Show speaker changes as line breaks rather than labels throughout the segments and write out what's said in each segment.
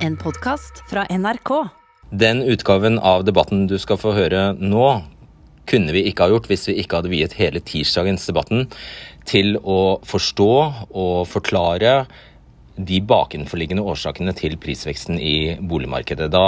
En podkast fra NRK.
Den utgaven av debatten du skal få høre nå, kunne vi ikke ha gjort hvis vi ikke hadde viet hele tirsdagens debatten til å forstå og forklare de bakenforliggende årsakene til prisveksten i boligmarkedet. Da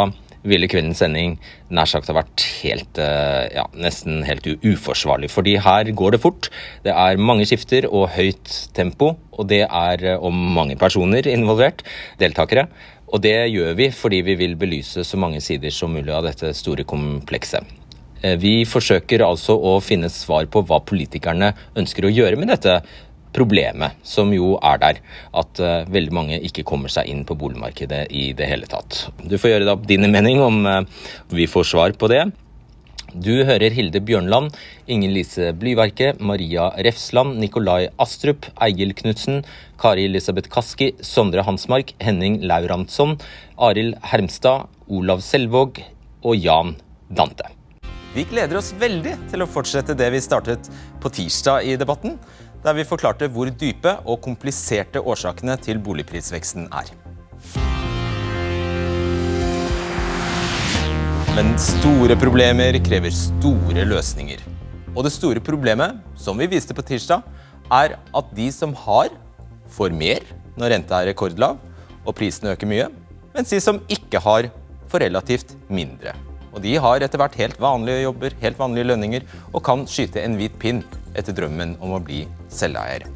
ville kveldens sending nær sagt ha vært helt, eh, ja, nesten helt uforsvarlig. Fordi her går det fort. Det er mange skifter og høyt tempo. Og det er eh, om mange personer involvert, deltakere. Og det gjør vi fordi vi vil belyse så mange sider som mulig av dette store komplekset. Eh, vi forsøker altså å finne svar på hva politikerne ønsker å gjøre med dette problemet, som jo er der. At uh, veldig mange ikke kommer seg inn på boligmarkedet i det hele tatt. Du får gjøre deg opp dine mening om uh, vi får svar på det. Du hører Hilde Bjørnland, Inger Lise Blyverke, Maria Refsland, Nikolai Astrup, Eigil Knutsen, Kari Elisabeth Kaski, Sondre Hansmark, Henning Laurantsson, Arild Hermstad, Olav Selvåg og Jan Dante. Vi gleder oss veldig til å fortsette det vi startet på tirsdag i debatten, der vi forklarte hvor dype og kompliserte årsakene til boligprisveksten er. Men store problemer krever store løsninger. Og det store problemet, som vi viste på tirsdag, er at de som har, får mer når renta er rekordlav og prisene øker mye, mens de som ikke har, får relativt mindre. Og de har etter hvert helt vanlige jobber, helt vanlige lønninger, og kan skyte en hvit pinn etter drømmen om å bli selveier.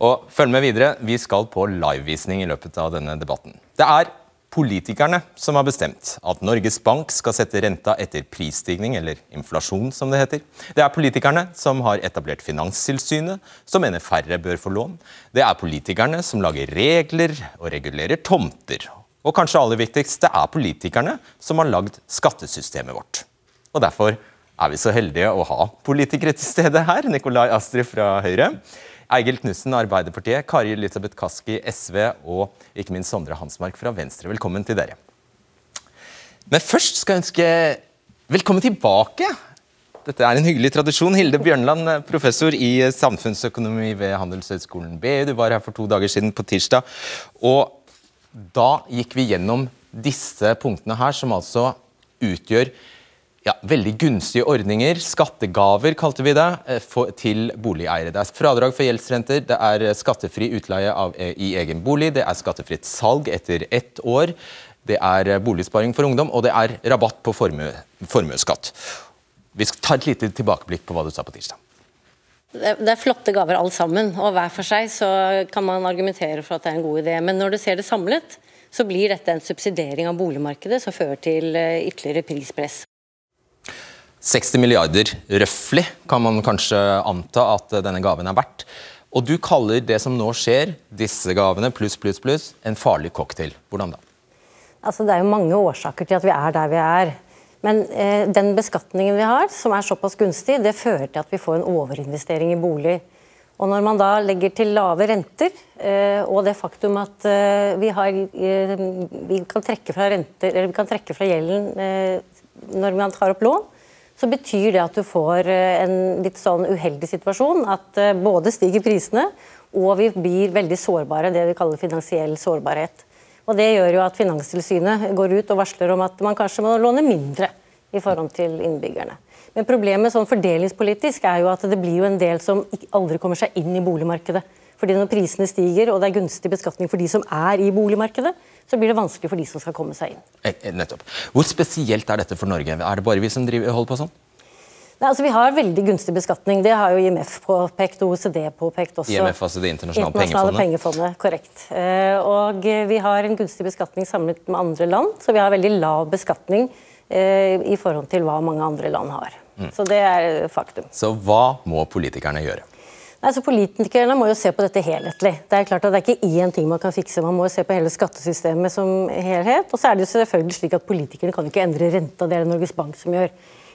Og følg med videre, vi skal på livevisning i løpet av denne debatten. Det er politikerne som har bestemt at Norges Bank skal sette renta etter prisstigning, eller inflasjon som det heter. Det er politikerne som har etablert Finanstilsynet, som mener færre bør få lån. Det er politikerne som lager regler og regulerer tomter og kanskje aller viktigst, det er politikerne som har lagd skattesystemet vårt. Og Derfor er vi så heldige å ha politikere til stede her. Nikolai Astrid fra Høyre, Eigil Knutsen, Arbeiderpartiet, Kari Elisabeth Kaski, SV og ikke minst Sondre Hansmark fra Venstre. Velkommen til dere. Men først skal jeg ønske velkommen tilbake. Dette er en hyggelig tradisjon. Hilde Bjørnland, professor i samfunnsøkonomi ved Handelshøyskolen BI. Du var her for to dager siden på tirsdag. Og da gikk vi gjennom disse punktene her, som altså utgjør ja, veldig gunstige ordninger, skattegaver kalte vi det, eh, for, til boligeiere. Det er fradrag for gjeldsrenter, det er skattefri utleie av, eh, i egen bolig, det er skattefritt salg etter ett år, det er eh, boligsparing for ungdom, og det er rabatt på formue, formuesskatt. Vi skal ta et lite tilbakeblikk på hva du sa på tirsdag.
Det er flotte gaver alle sammen, og hver for seg så kan man argumentere for at det er en god idé. Men når du ser det samlet, så blir dette en subsidiering av boligmarkedet som fører til eh, ytterligere prispress.
60 milliarder røftlig kan man kanskje anta at denne gaven er verdt. Og du kaller det som nå skjer, disse gavene pluss, pluss, pluss, en farlig cocktail. Hvordan da?
Altså, det er jo mange årsaker til at vi er der vi er. Men eh, den beskatningen vi har, som er såpass gunstig, det fører til at vi får en overinvestering i bolig. Og når man da legger til lave renter, eh, og det faktum at eh, vi, har, eh, vi, kan trekke fra renter, eller vi kan trekke fra gjelden eh, når man tar opp lån, så betyr det at du får eh, en litt sånn uheldig situasjon. At både stiger prisene, og vi blir veldig sårbare, det vi kaller finansiell sårbarhet. Og Det gjør jo at Finanstilsynet går ut og varsler om at man kanskje må låne mindre i forhold til innbyggerne. Men problemet sånn fordelingspolitisk er jo at det blir jo en del som aldri kommer seg inn i boligmarkedet. Fordi Når prisene stiger og det er gunstig beskatning for de som er i boligmarkedet, så blir det vanskelig for de som skal komme seg inn.
Eh, eh, nettopp. Hvor spesielt er dette for Norge? Er det bare vi som driver, holder på sånn?
Nei, altså Vi har veldig gunstig beskatning. Det har jo IMF påpekt, og OECD påpekt også.
IMF, altså Det internasjonale,
internasjonale pengefondet? Korrekt. Eh, og vi har en gunstig beskatning samlet med andre land, så vi har veldig lav beskatning i forhold til hva mange andre land har. Mm. Så det er faktum.
Så hva må politikerne gjøre?
Nei, så Politikerne må jo se på dette helhetlig. Det er klart at det er ikke én ting man kan fikse, man må jo se på hele skattesystemet som helhet. Og så er det jo selvfølgelig slik at Politikerne kan jo ikke endre renta, det er det Norges Bank som gjør.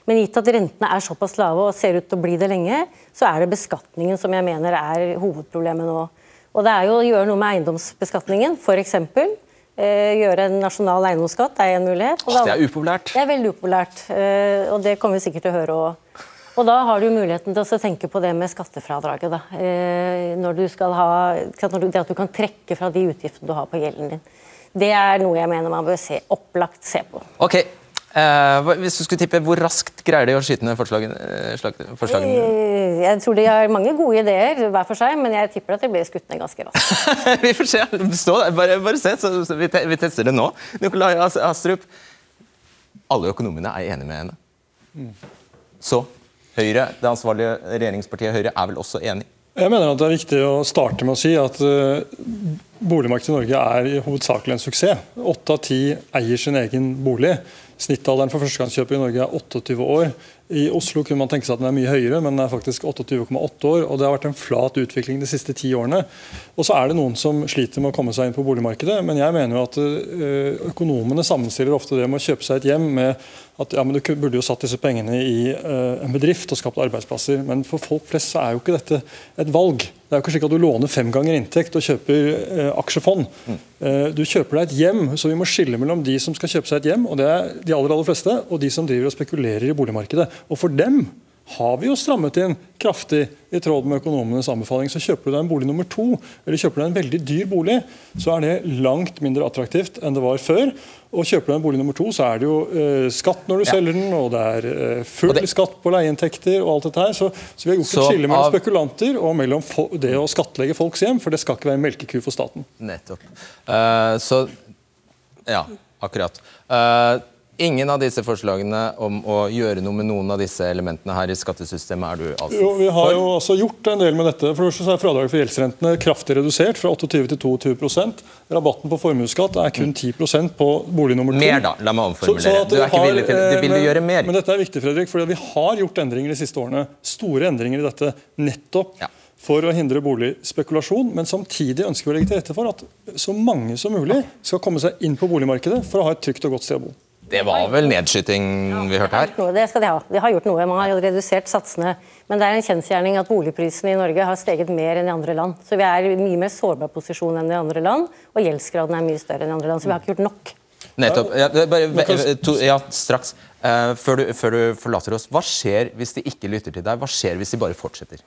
Men gitt at rentene er såpass lave og ser ut til å bli det lenge, så er det beskatningen som jeg mener er hovedproblemet nå. Og det er jo å gjøre noe med eiendomsbeskatningen, f.eks. Eh, gjøre en nasjonal eiendomsskatt er en mulighet.
Da, det er upopulært.
Det er veldig upopulært, eh, og det kommer vi sikkert til å høre òg. Og da har du muligheten til å tenke på det med skattefradraget. Da. Eh, når du skal ha, det at du kan trekke fra de utgiftene du har på gjelden din. Det er noe jeg mener man bør se, opplagt se på.
Ok, eh, Hvis du skulle tippe, hvor raskt greier de å skyte ned forslagene? Eh, forslagene?
Eh, jeg tror de har mange gode ideer hver for seg, men jeg tipper at de blir skutt ned ganske raskt.
vi får se. Stå der. Bare, bare se, så, så vi, te, vi, tester det nå. Nikolai Astrup, alle økonomene er enige med henne. Mm. Så Høyre, det ansvarlige regjeringspartiet Høyre er vel også enig?
Jeg mener at Det er viktig å starte med å si at uh, boligmarkedet i Norge er i hovedsakelig en suksess. Åtte av ti eier sin egen bolig. Snittalderen for førstegangskjøper i Norge er 28 år. I Oslo kunne man tenke seg at den er mye høyere, men den er faktisk 28,8 år. og Det har vært en flat utvikling de siste ti årene. Og så er det noen som sliter med å komme seg inn på boligmarkedet. Men jeg mener jo at eh, økonomene sammenstiller ofte det med å kjøpe seg et hjem med at ja, men du burde jo satt disse pengene i uh, en bedrift og skapt arbeidsplasser. Men for folk flest så er jo ikke dette et valg. Det er jo ikke slik at du låner fem ganger inntekt og kjøper uh, aksjefond. Mm. Uh, du kjøper deg et hjem, så vi må skille mellom de som skal kjøpe seg et hjem, og det er de aller, aller fleste, og de som driver og spekulerer i boligmarkedet. Og for dem har vi jo strammet inn kraftig i tråd med økonomenes anbefaling. Så kjøper du deg en bolig nummer to, eller kjøper du deg en veldig dyr bolig, så er det langt mindre attraktivt enn det var før. Og kjøper du deg en bolig nummer to, så er det jo eh, skatt når du ja. selger den, og det er eh, full det... skatt på leieinntekter og alt dette her. Så, så vi har gjort så et skille mellom av... spekulanter og mellom det å skattlegge folks hjem, for det skal ikke være en melkeku for staten.
Nettopp. Uh, så Ja, akkurat. Uh, Ingen av disse forslagene om å gjøre noe med noen av disse elementene her i skattesystemet er du altså
jo, Vi har jo også gjort en del med dette. For det er Fradraget for gjeldsrentene kraftig redusert, fra 28 til 22% Rabatten på formuesskatt er kun 10% på bolig nummer to.
Mer, da. La meg omformulere. Så, så du er ikke har, villig til det. Du vil
men,
gjøre mer.
Men dette er viktig, Fredrik, fordi vi har gjort endringer de siste årene. Store endringer i dette. Nettopp. Ja for å hindre boligspekulasjon, men samtidig ønsker vi å legge til rette for at så mange som mulig skal komme seg inn på boligmarkedet for å ha et trygt og godt sted å bo.
Det var vel nedskyting vi hørte her?
Noe, det skal de ha. De har gjort noe. Man har redusert satsene. Men det er en kjensgjerning at boligprisene i Norge har steget mer enn i andre land. Så vi er i mye mer sårbar posisjon enn i andre land, og gjeldsgraden er mye større enn i andre land. Så vi har ikke gjort nok.
Nettopp. Ja, bare, to, ja straks. Uh, før, du, før, du, forlater oss. Hva skjer hvis de ikke lytter til deg? Hva skjer hvis de bare fortsetter?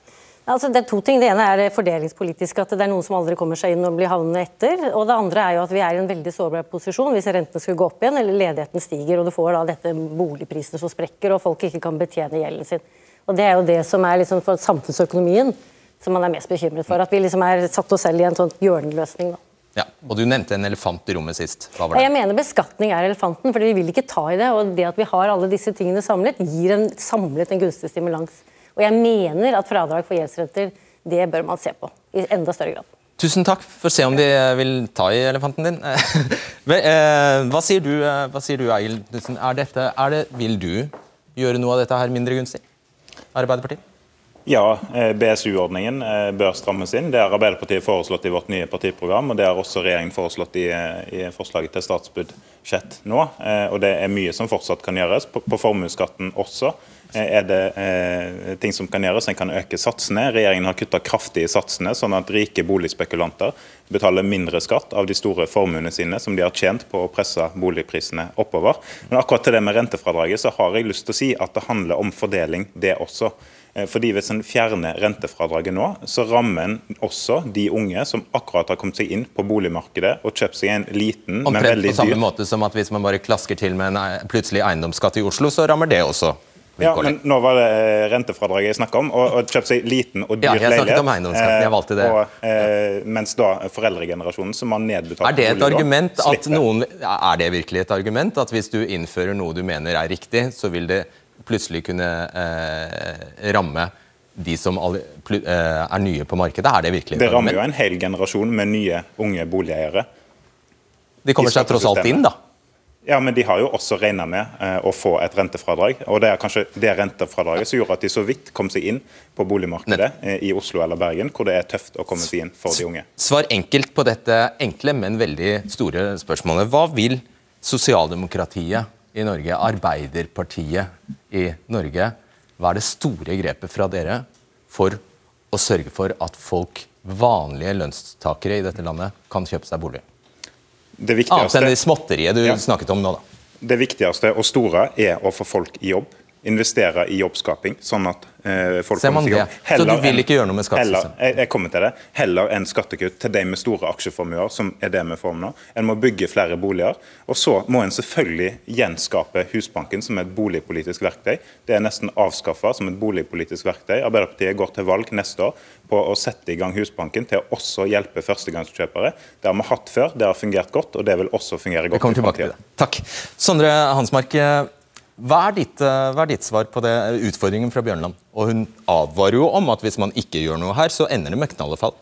Altså, det er to ting. Det ene er fordelingspolitisk, at det er noen som aldri kommer seg inn og blir havnende etter. Og det andre er jo at vi er i en veldig sårbar posisjon hvis rentene skulle gå opp igjen eller ledigheten stiger og du får da dette boligprisene som sprekker og folk ikke kan betjene gjelden sin. Og Det er jo det som er liksom for samfunnsøkonomien som man er mest bekymret for. At vi liksom er satt oss selv i en sånn hjørneløsning. da.
Ja, og Du nevnte en elefant i rommet sist. Hva var det?
Jeg mener beskatning er elefanten, for vi vil ikke ta i det. og Det at vi har alle disse tingene samlet, gir en samlet en gunstig stimulans. Og jeg mener at fradrag for gjeldsrenter det bør man se på i enda større grad.
Tusen takk. Får se om de vil ta i elefanten din. Eh, hva sier du, eh, hva sier du Egil det, vil du gjøre noe av dette her mindre gunstig? Arbeiderpartiet?
Ja, eh, BSU-ordningen bør strammes inn. Det har Arbeiderpartiet foreslått i vårt nye partiprogram, og det har også regjeringen foreslått i, i forslaget til statsbudsjett nå. Og det er mye som fortsatt kan gjøres, på, på formuesskatten også. Eh, er det eh, ting som kan gjøres. En kan øke satsene. Regjeringen har kutta kraftig i satsene, sånn at rike boligspekulanter betaler mindre skatt av de store formuene sine som de har tjent på å presse boligprisene oppover. Men akkurat til det med rentefradraget så har jeg lyst til å si at det handler om fordeling, det også. Eh, fordi Hvis en fjerner rentefradraget nå, så rammer en også de unge som akkurat har kommet seg inn på boligmarkedet og kjøpt seg en liten,
Omtrent men veldig dyr Omtrent på samme måte som at hvis man bare klasker til med en plutselig eiendomsskatt i Oslo, så rammer det også
ja, men Nå var det eh, rentefradraget jeg snakka om, og, og kjøpt seg liten og dyr
ja, jeg snakket Om eiendomsskatten, jeg valgte det.
Eh, og, eh, mens da foreldregenerasjonen som har nedbetalt
Er det et argument at noen, er det virkelig et argument at hvis du innfører noe du mener er riktig, så vil det plutselig kunne eh, ramme de som eh, er nye på markedet? Er det virkelig
Det rammer jo en hel generasjon med nye, unge boligeiere.
De kommer seg tross alt inn, da?
Ja, men de har jo også regna med eh, å få et rentefradrag. og Det er kanskje det rentefradraget som gjorde at de så vidt kom seg inn på boligmarkedet eh, i Oslo eller Bergen, hvor det er tøft å komme seg inn for de unge.
Svar enkelt på dette enkle, men veldig store spørsmålet. Hva vil sosialdemokratiet i Norge, Arbeiderpartiet i Norge, hva er det store grepet fra dere for å sørge for at folk, vanlige lønnstakere i dette landet, kan kjøpe seg bolig?
Det viktigste,
Annet enn det småtteriet du ja. snakket om nå, da.
Det viktigste og store er å få folk i jobb. Investere i jobbskaping, sånn at eh, folk
Ser man det? Så du vil ikke gjøre noe med skattesystemet?
Heller, jeg, jeg kommer til det. Heller enn skattekutt til de med store aksjeformuer, som er det vi får nå. En må bygge flere boliger. Og så må en selvfølgelig gjenskape Husbanken som et boligpolitisk verktøy. Det er nesten avskaffa som et boligpolitisk verktøy. Arbeiderpartiet går til valg neste år på å sette i gang Husbanken til å også hjelpe førstegangskjøpere. Det har vi hatt før, det har fungert godt, og det vil også fungere godt.
Vi
kommer
tilbake til det. Takk. Sondre Hansmark, eh, hva er, ditt, eh, hva er ditt svar på det, utfordringen fra Bjørnland? Og Hun advarer jo om at hvis man ikke gjør noe her, så ender det med knallefall.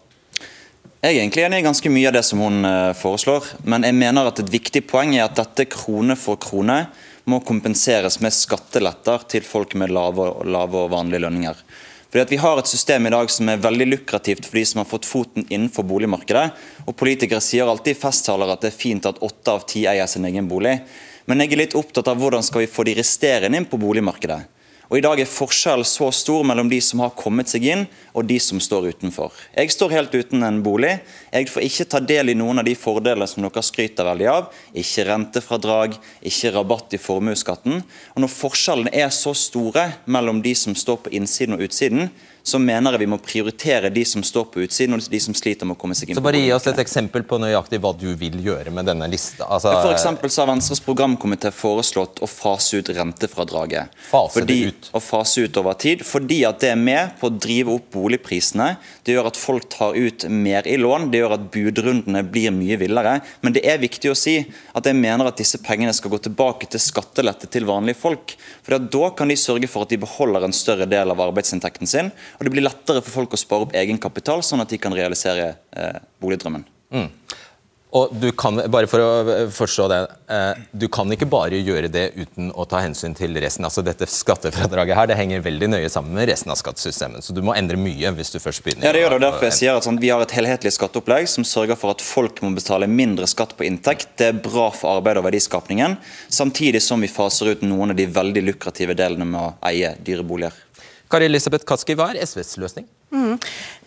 Jeg er egentlig enig i ganske mye av det som hun eh, foreslår, men jeg mener at et viktig poeng er at dette krone for krone må kompenseres med skatteletter til folk med lave, lave og vanlige lønninger. Fordi at Vi har et system i dag som er veldig lukrativt for de som har fått foten innenfor boligmarkedet. og Politikere sier alltid i festtaler at det er fint at åtte av ti eier sin egen bolig. Men jeg er litt opptatt av hvordan skal vi få de resterende inn på boligmarkedet. Og I dag er forskjellen så stor mellom de som har kommet seg inn, og de som står utenfor. Jeg står helt uten en bolig. Jeg får ikke ta del i noen av de fordelene som dere skryter veldig av. Ikke rentefradrag, ikke rabatt i formuesskatten. Og Når forskjellene er så store mellom de som står på innsiden og utsiden, så mener jeg vi må prioritere de som står på utsiden, og de som sliter med å komme seg inn
Så bare gi oss et eksempel på nøyaktig hva du vil gjøre med denne lista. Altså,
For så har Venstres programkomité foreslått å fase ut rentefradraget.
Fase det ut.
Å fase ut over tid, fordi at det er med på å drive opp boligprisene. Det gjør at folk tar ut mer i lån, det gjør at budrundene blir mye villere. Men det er viktig å si at jeg mener at disse pengene skal gå tilbake til skattelette til vanlige folk. For da kan de sørge for at de beholder en større del av arbeidsinntekten sin, og det blir lettere for folk å spare opp egenkapital, sånn at de kan realisere eh, boligdrømmen.
Og du kan, bare for å forstå det, eh, du kan ikke bare gjøre det uten å ta hensyn til resten. Altså Dette skattefradraget her, det henger veldig nøye sammen med resten av skattesystemet. Så du må endre mye hvis du først begynner.
Ja, det gjør det. Derfor jeg sier at sånn, Vi har et helhetlig skatteopplegg som sørger for at folk må betale mindre skatt på inntekt. Det er bra for arbeid og verdiskapningen, samtidig som vi faser ut noen av de veldig lukrative delene med å eie dyre boliger.
Kari Elisabeth Kaski, hva er SVs løsning?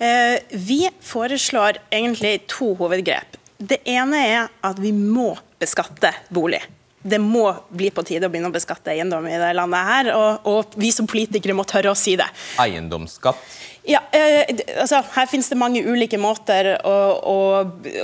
Eh, Vi foreslår egentlig to hovedgrep. Det ene er at vi må beskatte bolig. Det må bli på tide å begynne å beskatte eiendom i det landet her, og, og vi som politikere må tørre å si det.
Eiendomsskatt?
Ja, eh, altså, Her finnes det mange ulike måter å, å,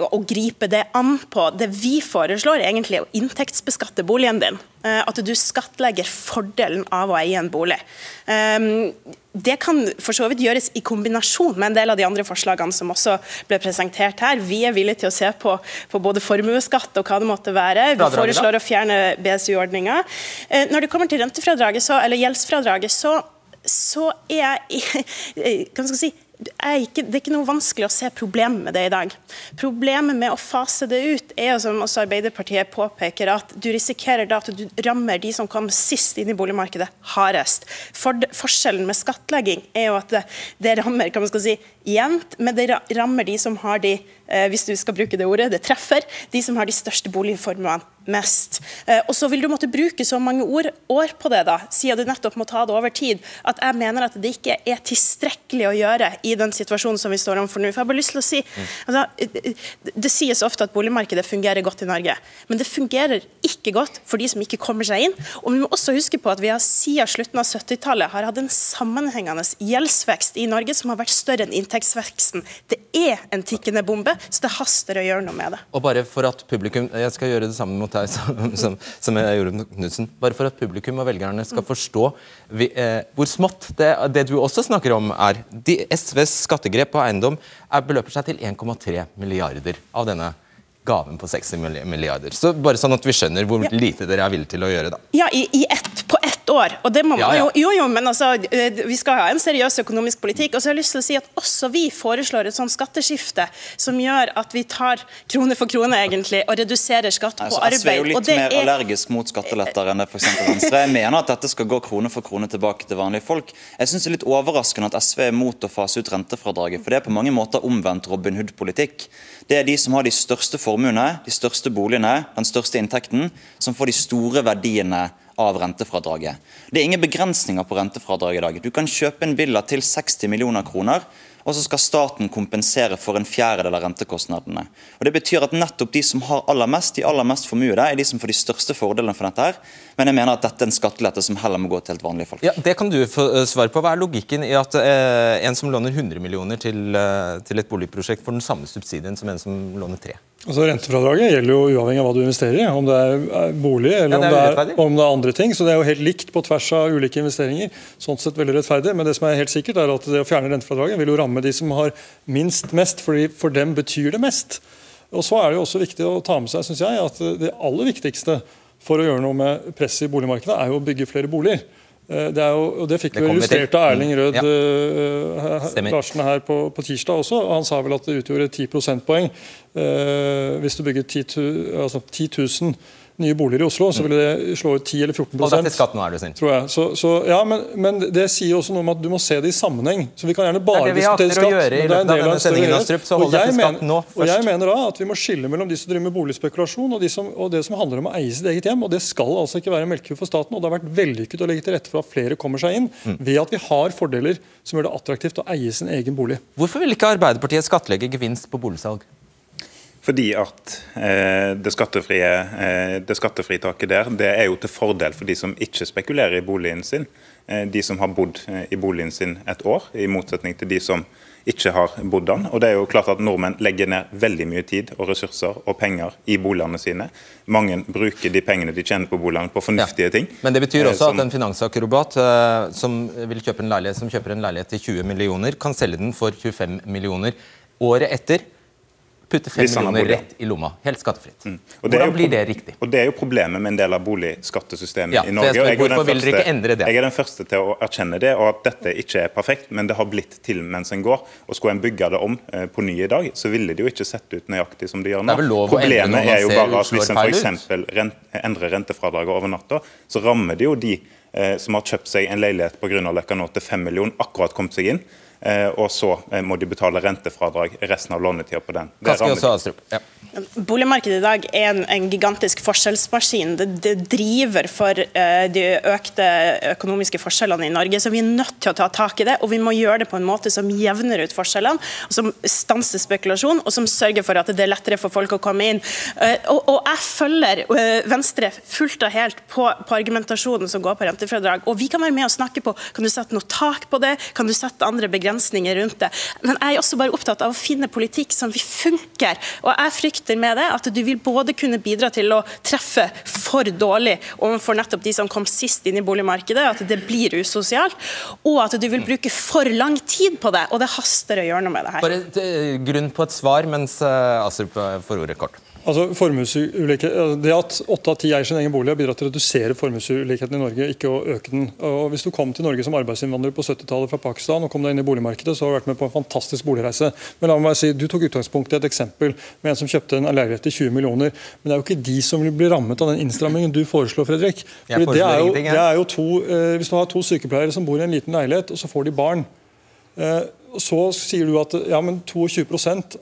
å gripe det an på. Det vi foreslår, er egentlig å inntektsbeskatte boligen din. Eh, At du skattlegger fordelen av å eie en bolig. Um, Det kan for så vidt gjøres i kombinasjon med en del av de andre forslagene som også ble presentert her. Vi er villige til å se på, på både formuesskatt og hva det måtte være. Vi foreslår å fjerne BSU-ordninga. Når det kommer til rentefradraget, så, eller gjeldsfradraget, så så er jeg hva skal jeg si, er ikke, Det er ikke noe vanskelig å se problemet med det i dag. Problemet med å fase det ut er jo, som også Arbeiderpartiet påpeker, at du risikerer da at du rammer de som kom sist inn i boligmarkedet, hardest. For, forskjellen med skattlegging er jo at det, det rammer kan man skal si, jevnt, men det rammer de som har de hvis du skal bruke det ordet, det treffer de som har de største boligformene mest. Eh, og så vil du måtte bruke så mange år, år på det, da, siden du nettopp må ta det over tid, at jeg mener at det ikke er tilstrekkelig å gjøre i den situasjonen som vi står overfor nå. For jeg har bare lyst til å si, altså, det, det sies ofte at boligmarkedet fungerer godt i Norge, men det fungerer ikke godt for de som ikke kommer seg inn. Og vi må også huske på at vi har siden slutten av 70-tallet har hatt en sammenhengende gjeldsvekst i Norge som har vært større enn inntektsveksten. Det er en tikkende bombe, så det haster å gjøre noe med det.
Og bare for at publikum Jeg skal gjøre det samme mot deg som, som, som jeg gjorde med Knutsen. Bare for at publikum og velgerne skal forstå vi, eh, hvor smått det, det du også snakker om, er. De, SVs skattegrep på eiendom er, beløper seg til 1,3 milliarder av denne gaven på 60 milliarder. Så bare sånn at vi skjønner hvor
Ja.
lite dere er villige til å gjøre. da.
Ja, i, i ett, på ett år. Og det må man jo, jo, jo, men altså, eh, vi skal ha en seriøs økonomisk politikk. Og så har jeg lyst til å si at også vi foreslår et sånt skatteskifte som gjør at vi tar krone for krone egentlig, og reduserer skatt på
Altså,
arbeid.
SV er jo litt mer
er-
allergisk mot skatteletter enn det eksempel Venstre. Jeg mener at dette skal gå krone for krone tilbake til vanlige folk. Jeg synes det er litt overraskende at SV er mot å fase ut rentefradraget, for det er på mange måter omvendt Robin Hood-politikk. Det er de som har de største formuene, de største boligene, den største inntekten, som får de store verdiene av rentefradraget. Det er ingen begrensninger på rentefradraget i dag. Du kan kjøpe en villa til 60 millioner kroner, og så skal staten kompensere for en fjerdedel av rentekostnadene. Og Det betyr at nettopp de som har aller mest, de aller mest formuede, er de som får de største fordelene for dette. her. Men jeg mener at dette er en skattelette som heller må gå til helt vanlige folk.
Ja, Det kan du få eh, svar på. Hva er logikken i at eh, en som låner 100 millioner til, eh, til et boligprosjekt, får den samme subsidien som en som låner 3?
Altså Rentefradraget gjelder jo uavhengig av hva du investerer i, om det er er bolig eller
Ja, det er
om, det er, om det er andre ting. Så det er jo helt likt på tvers av ulike investeringer. Sånn sett veldig rettferdig. Men det som er helt sikkert er at det å fjerne rentefradraget vil jo ramme de som har minst mest, fordi for dem betyr det mest. Og så er det jo også viktig å ta med seg, synes jeg, at det aller viktigste for å gjøre noe med presset i boligmarkedet, er jo å bygge flere boliger. Eh, Det, jo, og det fikk
Det
vi illustrert av Erling Rød
Ja.
eh, her- Larsen her på, på tirsdag også. og Han sa vel at det utgjorde 10 prosentpoeng eh, hvis du bygger 10, altså 10 000 nye boliger i Oslo, så ville det slå ut 10 eller 14
Og deg til skatt nå, er du snill.
tror jeg. Så, så, ja, men, men det sier jo også noe om at du må se det i sammenheng. Så Vi kan gjerne bare
Det er det vi
diskutere skatt. det er en
av
del
denne
en større helhet. Og jeg mener-
nå
Og jeg mener da at vi må skille mellom de som driver med boligspekulasjon og, de som, og det som handler om å eie sitt eget hjem. og Det skal altså ikke være en melkeku for staten. og Det har vært vellykket å legge til rette for at flere kommer seg inn
Mm.
ved at vi har fordeler som gjør det attraktivt å eie sin egen bolig.
Hvorfor vil ikke Arbeiderpartiet skattlegge gevinst på boligsalg?
Fordi at eh, det, skattefrie, eh, det skattefritaket der det er jo til fordel for de som ikke spekulerer i boligen sin. Eh, de som har bodd i boligen sin et år, i motsetning til de som ikke har bodd den. Og det er jo klart at Nordmenn legger ned veldig mye tid og ressurser og penger i boligene sine. Mange bruker de pengene de tjener på boligene på fornuftige ting.
Men det betyr også
som-
at en finansakrobat som, som kjøper en leilighet til 20 millioner, kan selge den for 25 millioner. Året etter putte 5
Hvis han har
millioner rett i lomma. Helt skattefritt.
Mm.
Hvordan blir det riktig?
Og Det er jo problemet med en del av boligskattesystemet
Ja,
i Norge.
jeg spør,
jeg, er
første?
Jeg er den første til å erkjenne det, og at dette ikke er perfekt, men det har blitt til mens en går. Og Skulle en bygge det om eh, på ny i dag, så ville det jo ikke sett ut nøyaktig som det gjør nå.
Det er lov
Problemet er jo bare at hvis en f.eks. Rent, endrer rentefradraget over natta, så rammer det jo de eh, som har kjøpt seg en leilighet på Grünerløkka nå til 5 millioner, akkurat kommet seg inn. Eh, og så eh, må de betale rentefradrag resten av lånetida på den. Det
Boligmarkedet i dag er en, en gigantisk forskjellsmaskin. Det, det driver for uh, de økte økonomiske forskjellene i Norge. Så vi er nødt til å ta tak i det, og vi må gjøre det på en måte som jevner ut forskjellene, og som stanser spekulasjon, og som sørger for at det er lettere for folk å komme inn. Uh, og, og jeg følger uh, Venstre fullt og helt på, på argumentasjonen som går på rentefradrag. Og vi kan være med og snakke på kan du sette noe tak på det, kan du sette andre begrensninger rundt det. Men jeg er også bare opptatt av å finne politikk som vil funke. Og jeg frykter med det at du vil både kunne bidra til å treffe for dårlig overfor nettopp de som kom sist inn i boligmarkedet, at det blir usosialt, og at du vil bruke for lang tid på det. Og det haster å gjøre noe med det her.
Bare eh, grunn på et svar mens eh, Astrup får ordet kort.
Altså, formuesulikhet- altså, Det at åtte av ti eier sin egen bolig, har bidratt til å redusere formuesulikheten i Norge, ikke å øke den. Og Hvis du kom til Norge som arbeidsinnvandrer på 70-tallet fra Pakistan og kom deg inn i boligmarkedet, så har du vært med på en fantastisk boligreise. Men la meg si, Du tok utgangspunkt i et eksempel med en som kjøpte en leilighet til 20 millioner. Men det er jo ikke de som vil bli rammet av den innstrammingen du foreslår, Fredrik. Fordi det er jo, det er jo to, eh, Hvis du har to sykepleiere som bor i en liten leilighet, og så får de barn. Eh, så sier du at ja, men 22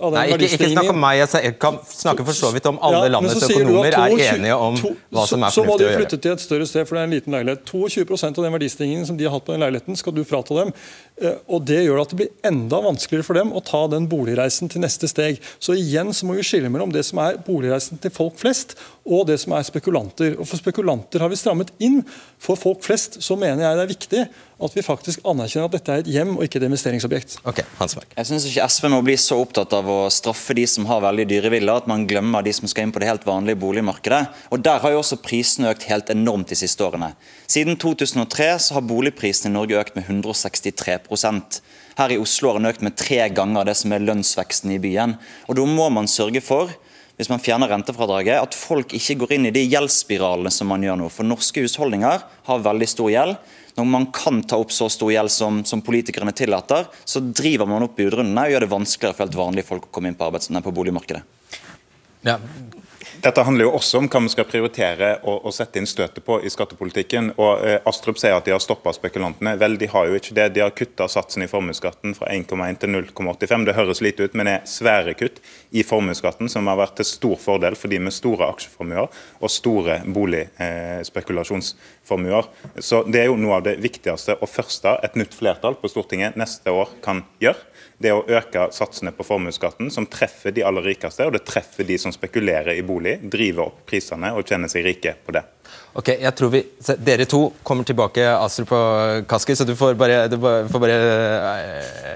av den
Nei, ikke, ikke snakk om meg. Jeg kan snakke for så vidt om alle
Ja,
landets
du
økonomer er enige om
to-
hva som er
fornuftig å
gjøre.
så
må gjøre.
flytte til et større sted, for det er en liten leilighet. 22% av den verdistigningen som de har hatt på den leiligheten, skal du frata dem. Eh, Og Det gjør at det blir enda vanskeligere for dem å ta den boligreisen til neste steg. Så igjen så må vi skille mellom det som er boligreisen til folk flest, og det som er spekulanter. Og For spekulanter har vi strammet inn. For folk flest så mener jeg det er viktig at vi faktisk anerkjenner at dette er et hjem og ikke et investeringsobjekt.
Ok, Hansberg.
Jeg syns ikke SV må bli så opptatt av å straffe de som har veldig dyre villaer, at man glemmer de som skal inn på det helt vanlige boligmarkedet. Og Der har jo også prisene økt helt enormt de siste årene. Siden 2003 så har boligprisene i Norge økt med 163 Her i Oslo har den økt med tre ganger det som er lønnsveksten i byen. Og Da må man sørge for hvis man fjerner rentefradraget, at folk ikke går inn i de gjeldsspiralene som man gjør nå. For norske husholdninger har veldig stor gjeld. Når man kan ta opp så stor gjeld som, som politikerne tillater, så driver man opp budrundene og gjør det vanskeligere for helt vanlige folk å komme inn på, på boligmarkedet.
Ja.
Dette handler jo også om hva vi skal prioritere og, og sette inn støtet på i skattepolitikken. Og eh, Astrup sier at de har stoppa spekulantene. Vel, de har jo ikke det. De har kutta satsen i formuesskatten fra 1,1 til 0,85. Det høres lite ut, men det er svære kutt i formuesskatten, som har vært til stor fordel for de med store aksjeformuer og store boligspekulasjonsformuer. Eh, Så det er jo noe av det viktigste og første et nytt flertall på Stortinget neste år kan gjøre det å øke satsene på formuesskatten, som treffer de aller rikeste, og det treffer de som spekulerer i bolig, driver opp prisene og tjener seg rike på det.
Ok, jeg tror vi, Dere to kommer tilbake, Astrup og Kaski, så du får bare, du får bare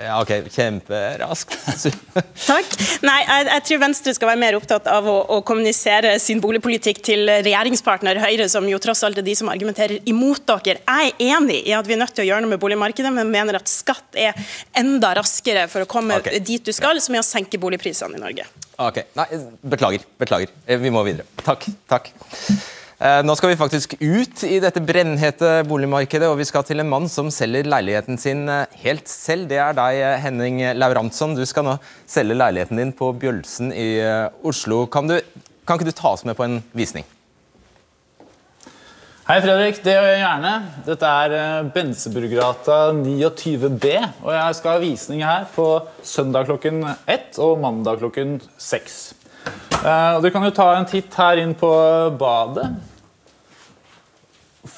ja, Ok, kjemperaskt.
Takk. Nei, jeg, jeg, tror Venstre skal være mer opptatt av å, å, kommunisere sin boligpolitikk til regjeringspartner Høyre, som jo tross alt er de som argumenterer imot dere. Jeg er enig i at vi er nødt til å gjøre noe med boligmarkedet, men mener at skatt er enda raskere for å komme okay. dit du skal, som er å senke boligprisene i Norge.
Ok, Nei, beklager. Beklager. Vi må videre. Takk. Takk. Eh, nå skal vi faktisk ut i dette brennhete boligmarkedet, og vi skal til en mann som selger leiligheten sin eh, helt selv. Det er deg, eh, Henning Lauransson. Du skal nå selge leiligheten din på Bjølsen i Oslo. Kan, du, kan ikke du ta oss med på en visning?
Hei, Fredrik. Det gjør jeg gjerne. Dette er Benseburggata 29B. Og jeg skal ha visning her på søndag klokken ett og mandag klokken seks. Du kan jo ta en titt her inn på badet.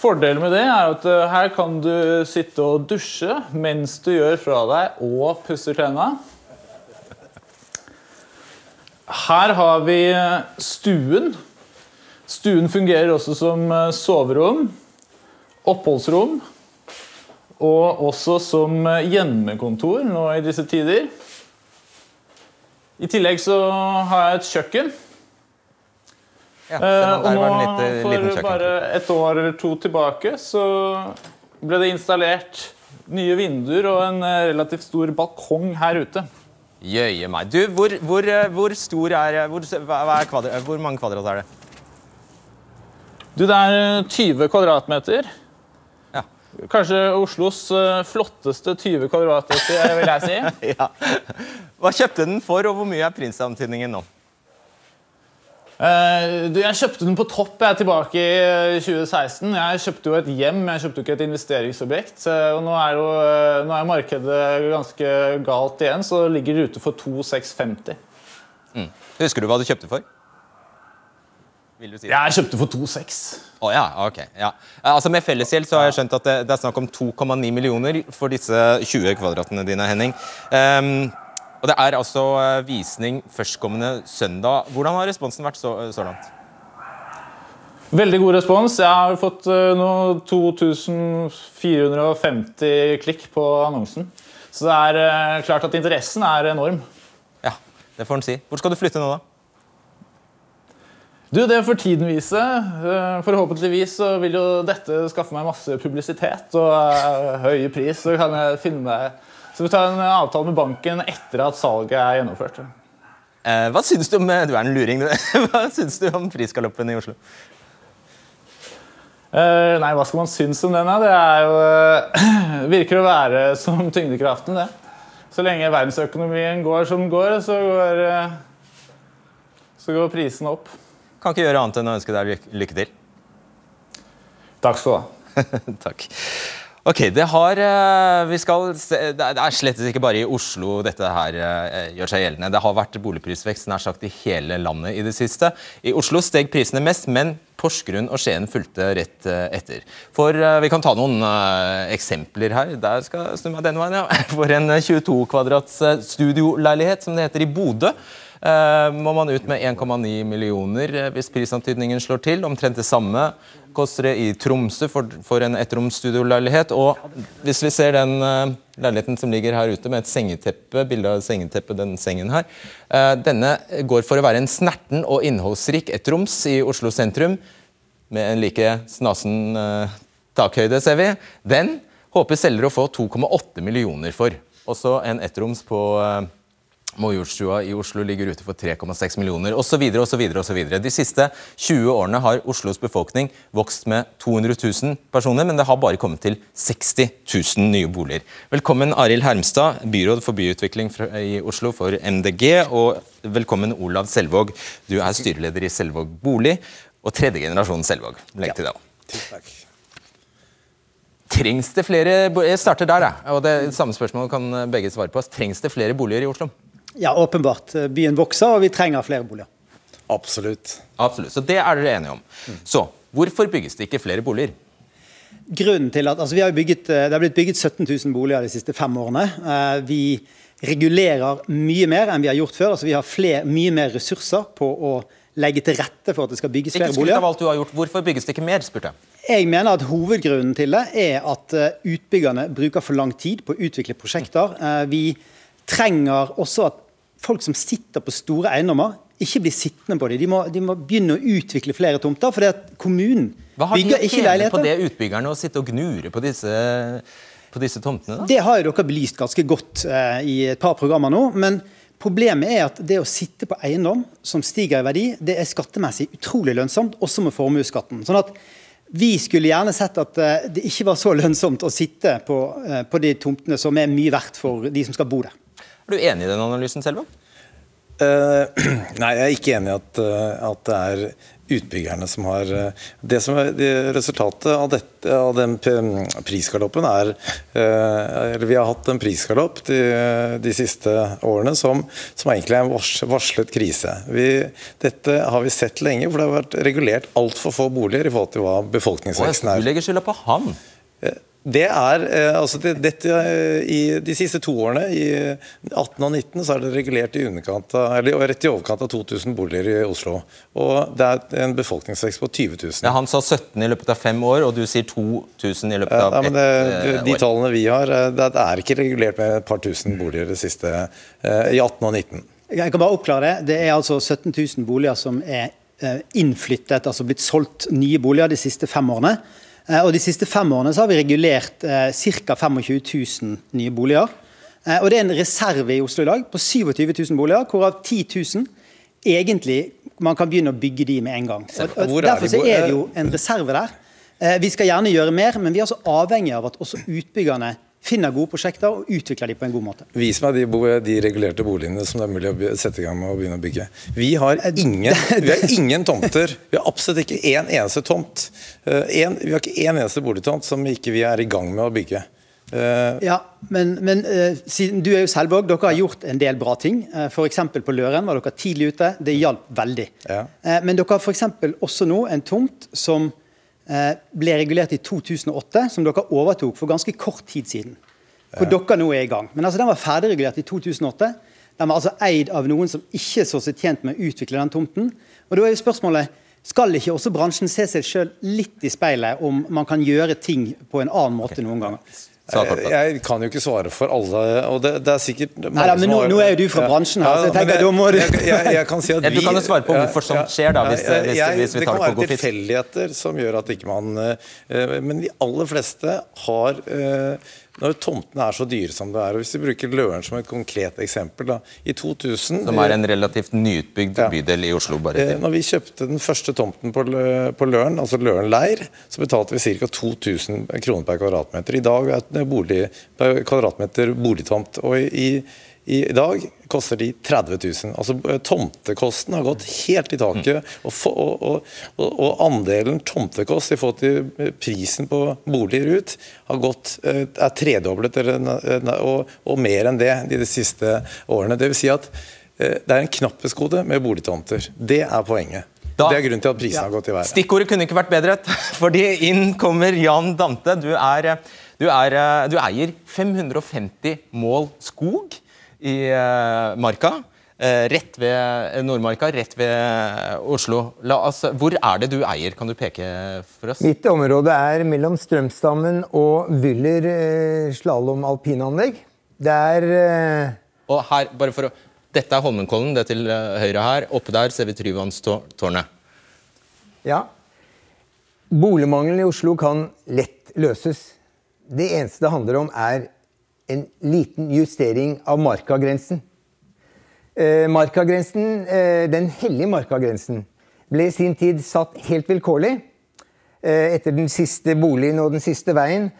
Fordelen med det er at uh, her kan du sitte og dusje mens du gjør fra deg og pusser tenna. Her har vi stuen. Stuen fungerer også som soverom, oppholdsrom og også som hjemmekontor nå i disse tider. I tillegg så har jeg et kjøkken. Ja, eh, og nå, for bare et år eller to tilbake, så ble det installert nye vinduer og en eh, relativt stor balkong her ute.
Jøye meg. Du, hvor, hvor, eh, hvor stor er, hvor, er kvadrat, hvor mange kvadrat er det?
Du, det er 20 kvadratmeter. Ja. Kanskje Oslos flotteste 20 kvadratmeter, vil jeg si. ja.
Hva kjøpte den for, og hvor mye er prisantydningen nå?
Uh, jeg kjøpte den på topp jeg er tilbake i 2016. Eh, jeg kjøpte jo et hjem, jeg kjøpte jo ikke et investeringsobjekt. og Nå er, jo, nå er markedet ganske galt igjen, så det ligger ute for 2650.
Mm. Husker du hva du kjøpte for?
Vil du si det? Jeg kjøpte for 2,6.
Oh, ja, ok. Ja. Altså Med fellesgjeld så har jeg skjønt at det, det er snakk om 2,9 millioner for disse 20 kvadratene dine, Henning. Um, og Det er altså eh, visning førstkommende søndag. Hvordan har responsen vært så, så langt?
Veldig god respons. Jeg har fått uh, nå 2450 klikk på annonsen. Så det er klart at interessen er enorm.
Ja, det får en si. Hvor skal du flytte nå, da?
Du, Det får tiden vise. Forhåpentligvis så vil jo dette skaffe meg masse publisitet og høy pris. Så kan jeg finne meg så vi tar en avtale med banken etter at salget er gjennomført.
Eh, hva syns du om eh, du er en luring, hva syns du om prisgaloppen i Oslo?
Eh, nei, hva skal man synes om den? da? Det er jo, eh, virker å være som tyngdekraften, det. Så lenge verdensøkonomien går som går, så går, eh, så går prisen opp.
Kan ikke gjøre annet enn å ønske deg lykke til.
Takk skal du ha.
Takk. Ok, det, har, eh, skal, det er slett ikke bare i Oslo dette her eh, gjør seg gjeldende. Det har vært boligprisvekst nær sagt i hele landet i det siste. I Oslo steg prisene mest, men Porsgrunn og Skien fulgte rett eh, etter. For Vi kan ta noen eksempler her. Der skal jeg snu meg denne veien, ja. For en 22 kvadrats studioleilighet, som det heter, i Bodø. Må man ut med 1,9 millioner hvis prisantydningen slår til. Omtrent det samme koster det i Tromsø for, for en ettromsstudioleilighet. Og hvis vi ser den uh, leiligheten som ligger her ute med et sengeteppe, bilde av sengeteppet, den sengen her, denne går for å være en snerten og innholdsrik ettroms i Oslo sentrum, med en like snasen uh, takhøyde, ser vi. Den håper selger å få 2,8 millioner for. Også en ettroms på Majorstua i Oslo ligger ute for 3,6 millioner osv. osv. De siste 20 årene har Oslos befolkning vokst med 200 000 personer, men det har bare kommet til 60 000 nye boliger. Velkommen Arild Hermstad, byråd for byutvikling i Oslo for MDG, og velkommen Olav Selvåg. Du er styreleder i Selvåg bolig og tredje generasjon Selvåg. Legg til det også. Trengs det flere Jeg starter der, jeg. Og det samme spørsmål kan begge svare på. Trengs det flere boliger i Oslo?
Ja, åpenbart. Byen vokser, og vi trenger flere boliger.
Absolutt.
Absolutt. Så det er dere enige om. Så hvorfor bygges det ikke flere boliger?
Grunnen til at, altså vi har bygget, Det har blitt bygget 17 000 boliger de siste fem årene. Eh, vi regulerer mye mer enn vi har gjort før. altså Vi har flere, mye mer ressurser på å legge til rette for at det skal bygges flere boliger.
Ikke av alt du har gjort. Hvorfor bygges det ikke mer? spurte jeg.
Jeg mener at Hovedgrunnen til det er at eh, utbyggerne bruker for lang tid på å utvikle prosjekter. Eh, vi trenger også at folk som sitter på store eiendommer, ikke blir sittende på dem. De må, de må begynne å utvikle flere tomter. fordi at kommunen bygger ikke leiligheter. Hva har de å tjene
på det utbyggerne å sitte og gnure på disse, på disse tomtene? da?
Det har jo dere belyst ganske godt eh, i et par programmer nå. men Problemet er at det å sitte på eiendom som stiger i verdi, det er skattemessig utrolig lønnsomt, også med formuesskatten. Sånn at vi skulle gjerne sett at eh, det ikke var så lønnsomt å sitte på, eh, på de tomtene som er mye verdt for de som skal bo der.
Er du enig i den analysen, Selva?
Uh, nei, jeg er ikke enig i at, at, det er utbyggerne som har Det som er Resultatet av, dette, av den prisgaloppen er uh, Eller vi har hatt en prisgalopp de, de siste årene som, som, egentlig er en varslet krise. Vi, dette har vi sett lenge, for det har vært regulert altfor få boliger i forhold til hva befolkningsveksten er.
Du legger skylda på han?
Uh, det er, eh, altså det, dette, eh, I de siste to årene, i 18 og 19, så er det regulert i underkant av, eller rett i overkant av 2000 boliger i Oslo. Og det er en befolkningsvekst på 20 000.
Ja, han sa 17 i løpet av fem år, og du sier 2000 i løpet av
ja, men det, de, de tallene vi har, det er ikke regulert med et par tusen boliger det siste, i 18 og 19.
Jeg kan bare oppklare det. Det er altså 17 000 boliger som er innflyttet, altså blitt solgt nye boliger de siste fem årene. Eh, og De siste fem årene så har vi regulert eh, ca. 25 000 nye boliger. Eh, og Det er en reserve i Oslo i dag på 27 000 boliger, hvorav 10 000 egentlig man kan begynne å bygge de med en gang. Og, og derfor så er det jo en reserve der. Eh, vi skal gjerne gjøre mer, men vi er altså avhengig av at også utbyggerne finner gode prosjekter og utvikle de på en god måte.
Vis meg de, de, regulerte boligene som det er mulig å sette i gang med å begynne å bygge. Vi har ingen, vi har ingen tomter. Vi har absolutt ikke én en eneste tomt. Eh, en, vi har ikke én en eneste boligtomt som ikke vi er i gang med å bygge.
Uh, ja, men, men siden Du er jo Selvåg, dere har gjort en del bra ting. Uh, F.eks. på Løren var dere tidlig ute. Det hjalp veldig. Ja. Men dere har f.eks. også nå en tomt som Eh, ble regulert i 2008, som dere overtok for ganske kort tid siden. Hvor ja. dere nå er i gang. Men altså, den var ferdigregulert i 2008. Den var altså eid av noen som ikke så seg tjent med å utvikle den tomten. Og da er jo spørsmålet, Skal ikke også bransjen se seg sjøl litt i speilet om man kan gjøre ting på en annen måte noen ganger?
Jeg kan jo ikke svare for alle. og det, det er sikkert
Nei, men nå, nå, er jo du fra bransjen her, så jeg tenker da må du
jeg, jeg, jeg, kan si at vi,
Du kan jo svare på hvorfor sånt skjer, da, hvis, hvis, hvis vi tar det på god
Det kan være tilfeldigheter som gjør at ikke man uh, Men de aller fleste har uh, når tomtene er så dyre som det er. og Hvis vi bruker Løren som et konkret eksempel da, i 2000...
Som er en relativt nyutbygd ja. bydel i Oslo? bare
til. Når vi kjøpte den første tomten på, på Løren, altså Løren leir, så betalte vi ca. 2000 kroner per kvadratmeter. I dag er det bolig, per kvadratmeter boligtomt. og i i dag koster de 30 000. Altså eh, Tomtekosten har gått helt i taket. Og, for, og, og, og andelen tomtekost i forhold til eh, prisen på boliger ut har gått, eh, er tredoblet og, mer enn det de, de siste årene. Det vil Si at det er en knapphetsgode med boligtomter. Det er poenget. Da, det er grunnen til at prisen ja. har gått i været.
Stikkordet kunne ikke vært bedre, fordi inn kommer Jan Dante. Du, er, du, er, du eier 550 mål skog i eh, Marka. Eh, rett ved Nordmarka, rett ved Oslo. Oss, hvor er det du eier? Kan du peke for oss?
Mitt område er mellom Strømstammen og Wyller eh, slalåm alpinanlegg. Det er
Og her, bare for å Dette er Holmenkollen, det er til høyre her. Oppe der ser vi Tryvannstårnet.
Ja. Boligmangelen i Oslo kan lett løses. Det eneste det handler om, er en liten justering av markagrensen. Eh, markagrensen, eh, den hellige markagrensen ble i sin tid satt helt vilkårlig eh, etter den siste boligen og den siste veien.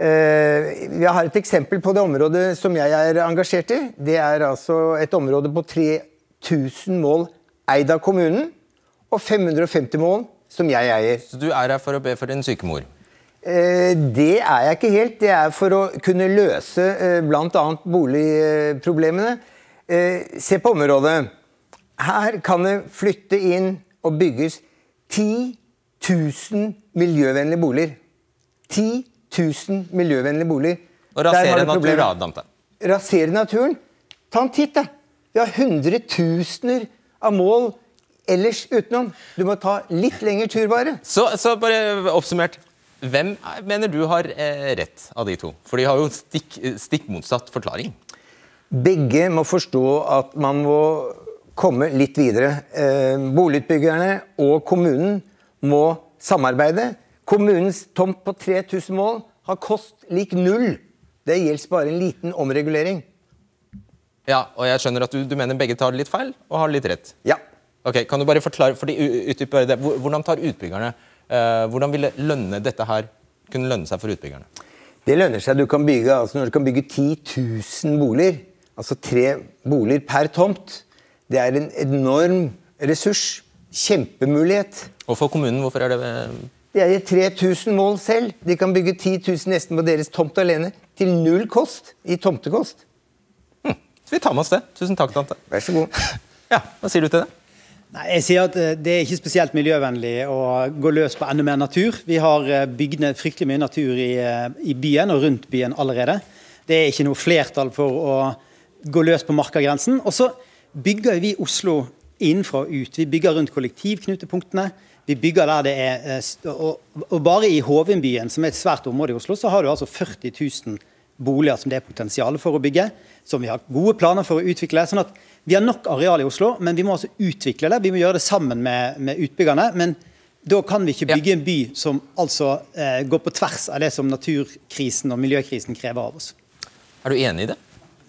Jeg har et eksempel på det området som jeg er engasjert i. Det er altså et område på 3000 mål eid av kommunen, og 550 mål som jeg eier.
Så du er her for å be for din syke mor?
Eh, det er jeg ikke helt. Det er for å kunne løse eh, bl.a. boligproblemene. Eh, se på området. Her kan det flytte inn og bygges 10 000 miljøvennlige boliger. 10 000 miljøvennlige boliger.
Og rasere naturen.
Rasere naturen? Ta en titt, da. Vi har hundretusener av mål ellers utenom. Du må ta litt lengre tur, bare.
Så, så bare oppsummert. Hvem er- mener du har eh, rett av de to? For de har jo stikk, stikk motsatt forklaring.
Begge må forstå at man må komme litt videre. Eh, boligutbyggerne og kommunen må samarbeide. Kommunens tomt på 3000 mål har kost lik null. Det gjelder bare en liten omregulering.
Ja, og jeg skjønner at du, du mener begge tar litt feil og har litt rett.
Ja.
Ok, Kan du bare forklare, for de. Hvordan tar utbyggerne Hvordan ville lønne dette her kunne lønne seg for utbyggerne?
Det lønner seg. Du kan bygge, altså når du kan bygge 10 000 boliger, altså tre boliger per tomt, det er en enorm ressurs. Kjempemulighet.
Og for kommunen, hvorfor er det
De eier 3000 mål selv. De kan bygge 10 000 nesten på deres tomt alene. Til null kost i tomtekost.
Så vi tar med oss det. Tusen takk, tante.
Vær så god.
Ja, Hva sier du til det?
Nei, jeg sier at eh, Det er ikke spesielt miljøvennlig å gå løs på enda mer natur. Vi har eh, bygd ned fryktelig mye natur i, eh, i byen og rundt byen allerede. Det er ikke noe flertall for å gå løs på markagrensen. Og så bygger vi Oslo innenfra og ut. Vi bygger rundt kollektivknutepunktene. Vi bygger der det er og, og bare i Hovinbyen, som er et svært område i Oslo, så har du altså 40 000 boliger som det er potensial for å bygge. Som vi har gode planer for å utvikle. sånn at Vi har nok areal i Oslo, men vi må altså utvikle det. Vi må gjøre det sammen med, med utbyggerne. men da kan vi ikke bygge en by som altså eh, går på tvers av det som naturkrisen og miljøkrisen krever av oss.
Er du enig i det?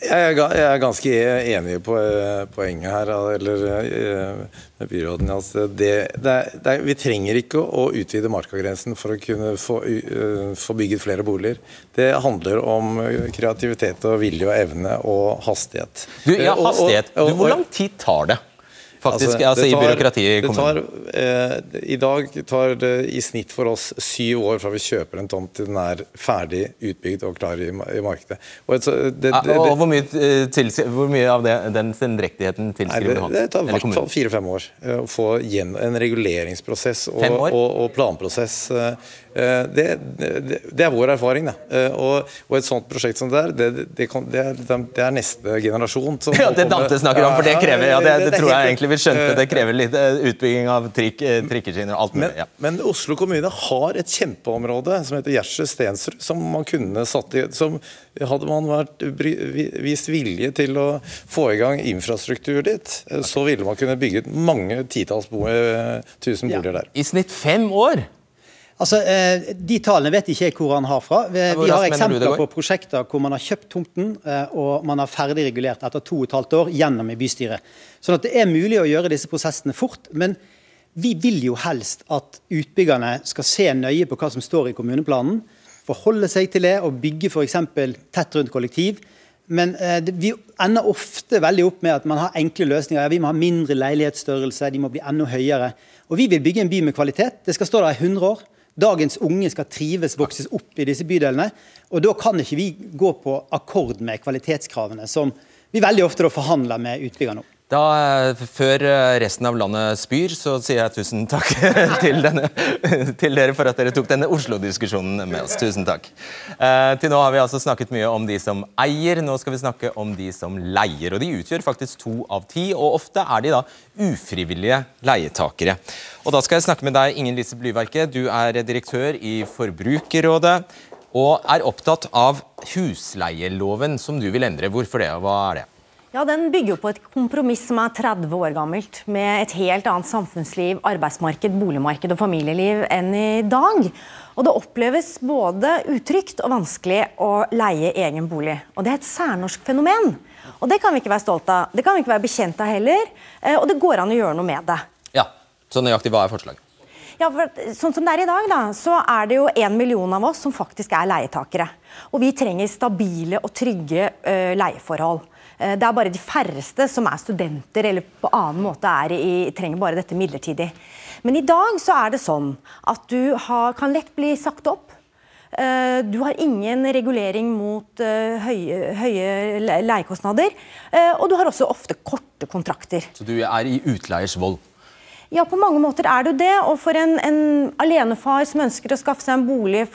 Jeg er, ganske enig på eh, poenget her, eller eh, med byråden. Altså det, det er, det er, vi trenger ikke å utvide markagrensen for å kunne få, eh, få bygget flere boliger. Det handler om kreativitet og vilje og evne og hastighet.
Du, ja, hastighet. Du, hvor lang tid tar det? Faktisk, altså,
det
i byråkratiet i kommunen.
tar, eh, I dag tar det i snitt for oss syv år fra vi kjøper en tomt til den er ferdig utbygd og klar i, i markedet. Og et, det,
Ja,
det,
og hvor mye, eh, hvor mye av det, den sendrektigheten tilskriver du ham?
det tar i hvert fall fire-fem år eh, å få en reguleringsprosess og, og, og planprosess. eh, Det, det, det er vår erfaring. Eh, Og, og et sånt prosjekt som det er, det, det, kan, det, er, det neste generasjon som
Ja, det Dante snakker om, for det krever ja, det, det tror jeg egentlig vi skjønte. Det
Eh,
krever litt eh, utbygging av trikk, eh, trikkeskinner og alt mulig.
Men,
Ja.
men Oslo kommune har et kjempeområde som heter Gjersø Stensrud, som man kunne satt i som Hadde man vært, vist vilje til å få i gang infrastruktur dit, eh, så ville man kunne bygget mange titalls bo, eh, tusen boliger der.
I snitt fem år!
Altså, eh, De tallene vet ikke jeg hvor han har fra. Vi, vi har eksempler på prosjekter hvor man har kjøpt tomten eh, og man har ferdig regulert etter to og et halvt år gjennom i bystyret. Sånn at det er mulig å gjøre disse prosessene fort. Men vi vil jo helst at utbyggerne skal se nøye på hva som står i kommuneplanen, forholde seg til det og bygge f.eks. tett rundt kollektiv. Men eh, vi ender ofte veldig opp med at man har enkle løsninger. Vi må ha mindre leilighetsstørrelse, de må bli enda høyere. Og vi vil bygge en by med kvalitet. Det skal stå der i 100 år. Dagens unge skal trives, vokses opp i disse bydelene. Og da kan ikke vi gå på akkord med kvalitetskravene, som vi veldig ofte forhandler med utbyggerne om.
Da, eh, Før eh, resten av landet spyr, så sier jeg tusen takk til, denne, til dere for at dere tok denne Oslo-diskusjonen med oss. Tusen takk. Eh, til nå har vi altså snakket mye om de som eier, nå skal vi snakke om de som leier. og De utgjør faktisk to av ti, og ofte er de da ufrivillige leietakere. Og Da skal jeg snakke med deg, Ingen Lise Blyverke. Du er direktør i Forbrukerrådet og er opptatt av husleieloven som du vil endre. Hvorfor det, og hva er det?
Ja, Den bygger på et kompromiss som er 30 år gammelt, med et helt annet samfunnsliv, arbeidsmarked, boligmarked og familieliv enn i dag. Og Det oppleves både utrygt og vanskelig å leie egen bolig. Og Det er et særnorsk fenomen. Og Det kan vi ikke være stolt av. Det kan vi ikke være bekjent av heller. eh, Og det går an å gjøre noe med det.
Så nøyaktig hva er forslaget?
Ja, for sånn som det er i dag, da, så er det jo en million av oss som faktisk er leietakere. Og vi trenger stabile og trygge ø, leieforhold. Eh, det er bare de færreste som er studenter eller på annen måte er i, trenger bare dette midlertidig. Men i dag så er det sånn at du har, kan lett bli sagt opp. Eh, du har ingen regulering mot høye, høye leiekostnader. Og du har også ofte korte kontrakter.
Så du er i utleiers vold?
Ja, på mange måter er det jo det. Og for en, en alenefar som ønsker å skaffe seg en bolig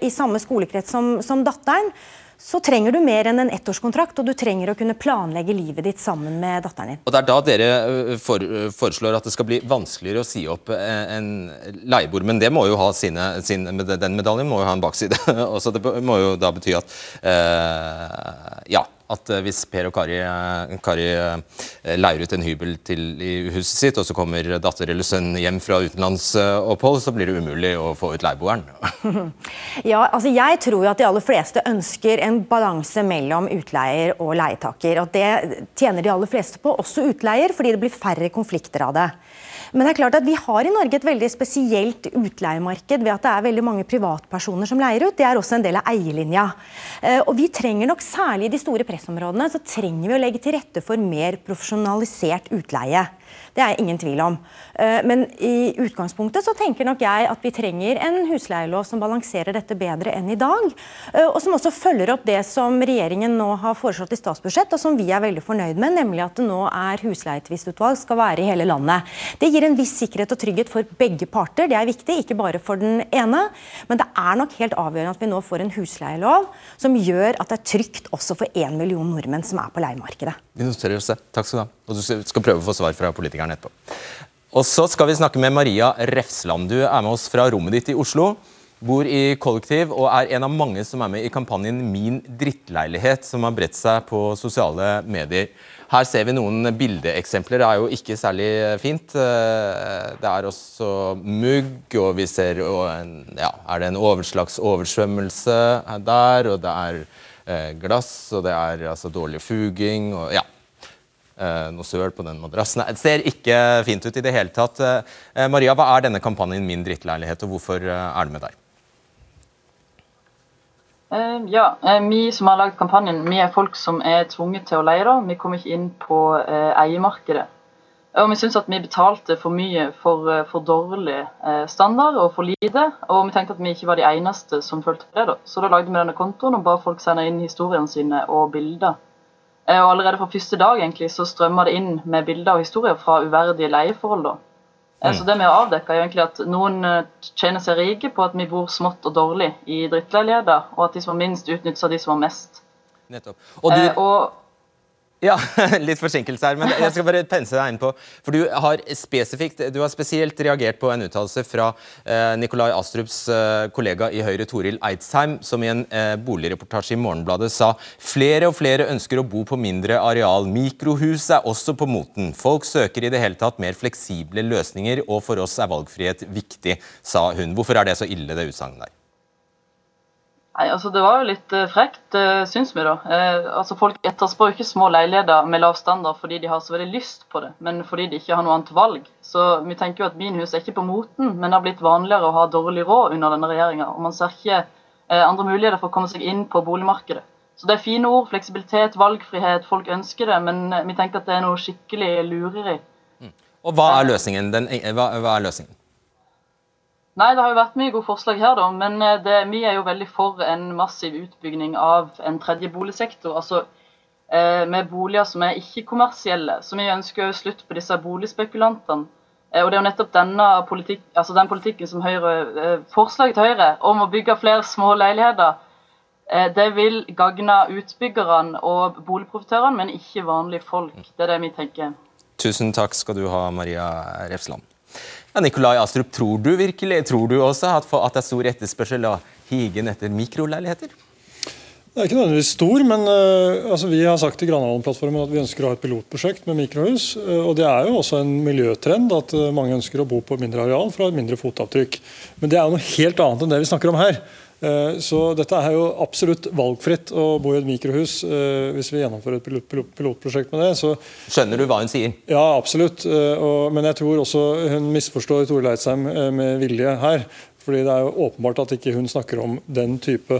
i samme skolekrets som, som datteren, så trenger du mer enn en ettårskontrakt, og du trenger å kunne planlegge livet ditt sammen med datteren din.
Og Det er da dere for, foreslår at det skal bli vanskeligere å si opp en leieboer. Men det må jo ha sine, sin, den medaljen må jo ha en bakside. Også det må jo da bety at uh, ja, at eh, hvis Per og Kari, eh, Kari eh, leier ut en hybel til i huset sitt, og så kommer datter eller sønn hjem fra utenlandsopphold, så blir det umulig å få ut leieboeren.
ja, altså jeg tror jo at de aller fleste ønsker en balanse mellom utleier og leietaker. og Det tjener de aller fleste på, også utleier, fordi det blir færre konflikter av det. Men det er klart at vi har i Norge et veldig spesielt utleiemarked ved at det er veldig mange privatpersoner som leier ut. Det er også en del av eierlinja. Og vi trenger nok særlig i de store pressområdene så trenger vi å legge til rette for mer profesjonalisert utleie. Det er ingen tvil om. Eh, men i utgangspunktet så tenker nok jeg at vi trenger en husleielov som balanserer dette bedre enn i dag. Eh, og som også følger opp det som regjeringen nå har foreslått i statsbudsjett, og som vi er veldig fornøyd med, nemlig at det nå er husleietvistutvalg skal være i hele landet. Det gir en viss sikkerhet og trygghet for begge parter, det er viktig, ikke bare for den ene. Men det er nok helt avgjørende at vi nå får en husleielov som gjør at det er trygt også for én million nordmenn som er på leiemarkedet.
Vi noterer oss det. Takk skal du ha. Og du skal prøve å få svar fra politikeren etterpå. Og så skal vi snakke med Maria Refsland. Du er med oss fra rommet ditt i Oslo. Bor i kollektiv og er en av mange som er med i kampanjen Min drittleilighet, som har bredt seg på sosiale medier. Her ser vi noen bildeeksempler. Det er jo ikke særlig fint. Det er også mugg, og vi ser en, ja, Er det en overslags oversvømmelse der? Og det er Eh, glass, og det er altså dårlig fuging og ja. Eh, noe søl på den madrassen. Det ser ikke fint ut i det hele tatt. Eh, Maria, hva er denne kampanjen Min drittleilighet, og hvorfor er det med deg?
Ja, Vi som har lagd kampanjen, vi er folk som er tvunget til å leie. da. Vi kommer ikke inn på eiemarkedet. Og vi syns at vi betalte for mye for, eh, for, dårlig eh, standard og for lite. Og vi tenkte at vi ikke var de eneste som følte det. da. Så da lagde vi denne kontoen og ba folk sende inn historiene sine og bilder. Eh, og allerede fra første dag egentlig så strømmer det inn med bilder og historier fra uverdige leieforhold. da. Mm. Så det vi har avdekka, er egentlig at noen tjener seg rike på at vi bor smått og dårlig i drittleiligheter, og at de som har minst, utnytter de som har mest.
Nettopp. Og du... Eh, og ja, litt forsinkelse her, men jeg skal bare pense deg inn på For du har spesifikt, du har spesielt reagert på en uttalelse fra eh, Nikolai Astrups eh, kollega i Høyre, Toril Eidsheim, som i en eh, boligreportasje i Morgenbladet sa flere og flere ønsker å bo på mindre areal. Mikrohus er også på moten. Folk søker i det hele tatt mer fleksible løsninger, og for oss er valgfrihet viktig, sa hun. Hvorfor er det så ille, det utsagnet der?
Nei, altså Det var jo litt uh, frekt, uh, syns vi. da. Uh, altså Folk etterspør ikke små leiligheter med lav standard fordi de har så veldig lyst på det, men fordi de ikke har noe annet valg. Så Vi tenker jo at minihus er ikke på moten, men det har blitt vanligere å ha dårlig råd under denne regjeringa. Og man ser ikke andre muligheter for å komme seg inn på boligmarkedet. Så det er fine ord. Fleksibilitet, valgfrihet. Folk ønsker det, men vi tenker at det er noe skikkelig lureri.
Mm. Og hva er løsningen? Den, hva, hva er løsningen?
Nei, det har jo vært mye gode forslag her, da. Men eh, det, vi er jo veldig for en massiv utbygging av en tredje boligsektor. Altså eh, med boliger som er ikke-kommersielle. Så vi ønsker jo slutt på disse boligspekulantene. Eh, og det er jo nettopp denne politikk, altså den politikken som Høyre, eh, forslaget til Høyre om å bygge flere små leiligheter, eh, det vil gagne utbyggerne og boligprofitørene, men ikke vanlige folk. Det er det vi tenker.
Tusen takk skal du ha, Maria Refsland. Ja, Nikolai Astrup, tror du virkelig, tror du også at, at det er stor etterspørsel av higen etter mikroleiligheter?
Det er ikke nødvendigvis stor, men uh, altså, vi har sagt i Granavolden-plattformen at vi ønsker å ha et pilotprosjekt med mikrohus. Uh, og Det er jo også en miljøtrend at uh, mange ønsker å bo på mindre areal for å ha et mindre fotavtrykk. Men det er jo noe helt annet enn det vi snakker om her. Eh, så dette er jo absolutt valgfritt å bo i et mikrohus eh, hvis vi gjennomfører et pilot, pilot, pilotprosjekt med det. Så,
Skjønner du hva hun sier?
Ja, absolutt. Eh, men jeg tror også hun misforstår Tore Leidsheim med vilje her. Fordi Det er jo åpenbart at ikke hun snakker om den type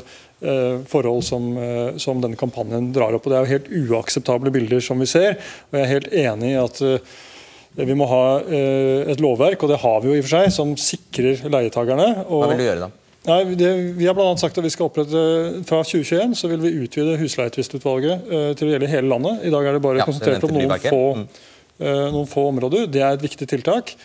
forhold som, som denne kampanjen drar opp. og Det er jo helt uakseptable bilder som vi ser. og Jeg er helt enig i at vi må ha et lovverk, og det har vi jo i og for seg, som sikrer leietakerne.
Hva vil du gjøre da?
Nei, det, Vi har blant annet sagt at vi skal opprette fra 2021 så vil vi utvide husleietvistutvalget uh, til å gjelde hele landet. I dag er det bare
Ja,
konsentrert om noen få, eh, noen få områder. Det er et viktig tiltak.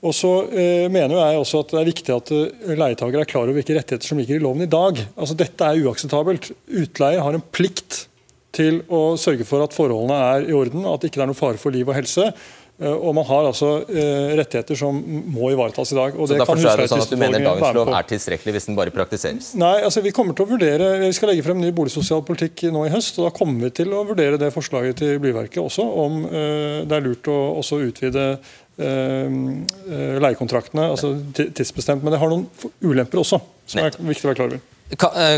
Og så uh, mener jeg også at det er viktig at leietakere er klar over hvilke rettigheter som ligger i loven i dag. Altså Dette er uakseptabelt. Utleier har en plikt til å sørge for at forholdene er i orden, at det ikke er noe fare for liv og helse. Eh, Og man har altså eh, rettigheter som må ivaretas i dag. og
Så
derfor
forstår det sånn at du mener dagens lov er tilstrekkelig hvis den bare praktiseres?
Nei, altså vi kommer til å vurdere, vi skal legge frem ny boligsosial politikk nå i høst. og Da kommer vi til å vurdere det forslaget til Blyverket også, om eh, det er lurt å også utvide leiekontraktene, altså tidsbestemt. Men det har noen ulemper også, som er viktig å være klar over.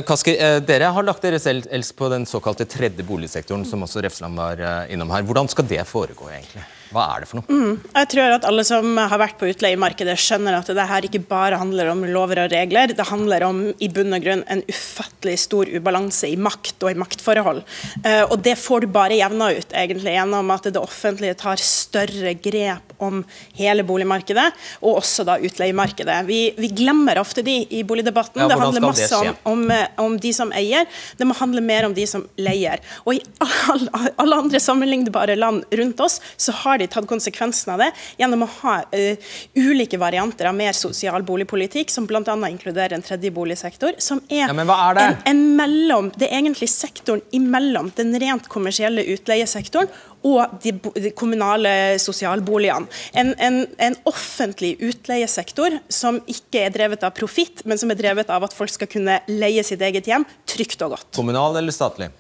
Kaski, dere har lagt dere selv els på den såkalte tredje boligsektoren, som også Refsland var innom her. Hvordan skal det foregå, egentlig? Hva er det for noe?
Mm. Jeg tror at alle som har vært på utleiemarkedet, skjønner at det her ikke bare handler om lover og regler. Det handler om i bunn og grunn en ufattelig stor ubalanse i makt og i maktforhold. Eh, og det får du bare jevna ut egentlig gjennom at det offentlige tar større grep om hele boligmarkedet, og også da utleiemarkedet. Vi, vi glemmer ofte de i boligdebatten.
Ja,
det handler
masse det
om, om, eh, om de som eier. Det må handle mer om de som leier. Og i alle, alle andre sammenlignbare land rundt oss, så har de tatt konsekvensen av det gjennom å ha uh, ulike varianter av mer sosial boligpolitikk, som bl.a. inkluderer en tredje boligsektor, som er,
Ja, er det?
En, en mellom, det er egentlig sektoren imellom den rent kommersielle utleiesektoren og de, de kommunale sosialboligene. En, en, en offentlig utleiesektor som ikke er drevet av profitt, men som er drevet av at folk skal kunne leie sitt eget hjem trygt og godt.
Kommunal eller statlig?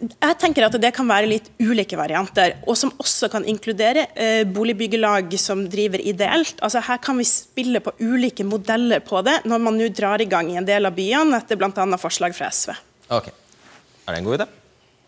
Jeg tenker at det kan være litt ulike varianter, og som også kan inkludere eh, boligbyggelag som driver ideelt. Altså Her kan vi spille på ulike modeller på det, når man nå drar i gang i en del av byene, etter bl.a. forslag fra SV.
Ok. Er det en god idé?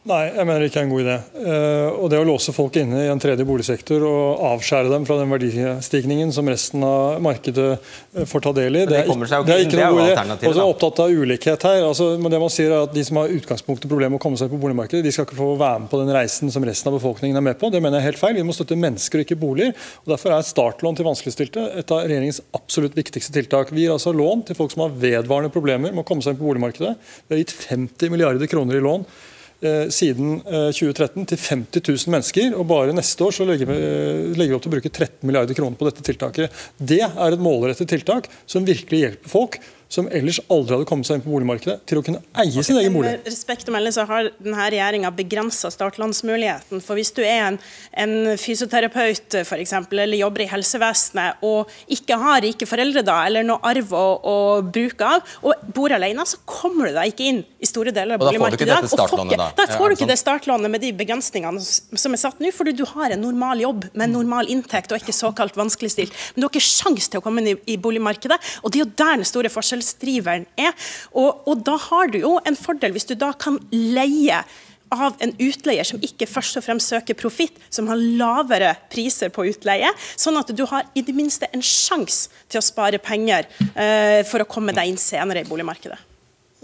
Nei, jeg mener det ikke er en god idé. Eh, og det å låse folk inne i en tredje boligsektor og avskjære dem fra den verdistigningen som resten av markedet eh, får ta del i, det,
det
er, det er
ikke
noen god idé. Og så er opptatt av ulikhet her. Altså, men det man sier er at De som har utgangspunktet problemer med å komme seg på boligmarkedet, de skal ikke få være med på den reisen som resten av befolkningen er med på. Det mener jeg er helt feil. Vi må støtte mennesker og ikke boliger. og Derfor er startlån til vanskeligstilte et av regjeringens absolutt viktigste tiltak. Vi gir altså lån til folk som har vedvarende problemer med å komme seg inn på boligmarkedet. Vi har gitt 50 milliarder kroner i lån siden eh, 2013 til 50 000 mennesker. og Bare neste år så legger vi, eh, legger vi opp til å bruke 13 milliarder kroner på dette tiltaket. Det er et målrettet tiltak som virkelig hjelper folk som ellers aldri hadde kommet seg inn på boligmarkedet, til å kunne eie sin egen bolig.
Med respekt å melde så har denne regjeringa begrensa startlånsmuligheten. For hvis du er en, en fysioterapeut for eksempel, eller jobber i helsevesenet og ikke har rike foreldre da, eller noe arv å, å bruke av, og bor alene, så kommer du deg ikke inn i store deler av
Og da får du ikke
boligmarkedet. i dag,
dette
får
startlånet
ikke-
da?
Da får du
det
ikke det startlånet med de begrensningene som er satt nå, fordi du har en normal jobb med normal inntekt og ikke såkalt vanskeligstilt. Men du har ikke sjans til å komme inn i, i boligmarkedet, og det er jo der den store forskjellsdriveren er. Og, og da har du jo en fordel hvis du da kan leie av en utleier som ikke først og fremst søker profitt, som har lavere priser på utleie, sånn at du har i det minste en sjanse til å spare penger eh, for å komme deg inn senere i boligmarkedet.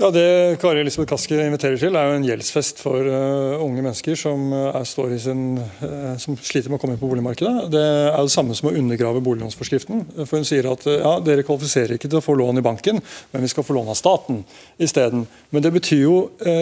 Ja, Det Kari Elisabeth Kaski inviterer til, er jo en gjeldsfest for uh, unge mennesker som, uh, sin, uh, som sliter med å komme inn på boligmarkedet. Det er jo det samme som å undergrave boliglånsforskriften. For Hun sier at ja, dere kvalifiserer ikke til å få lån i banken, men vi skal få lån av staten isteden. Men det betyr jo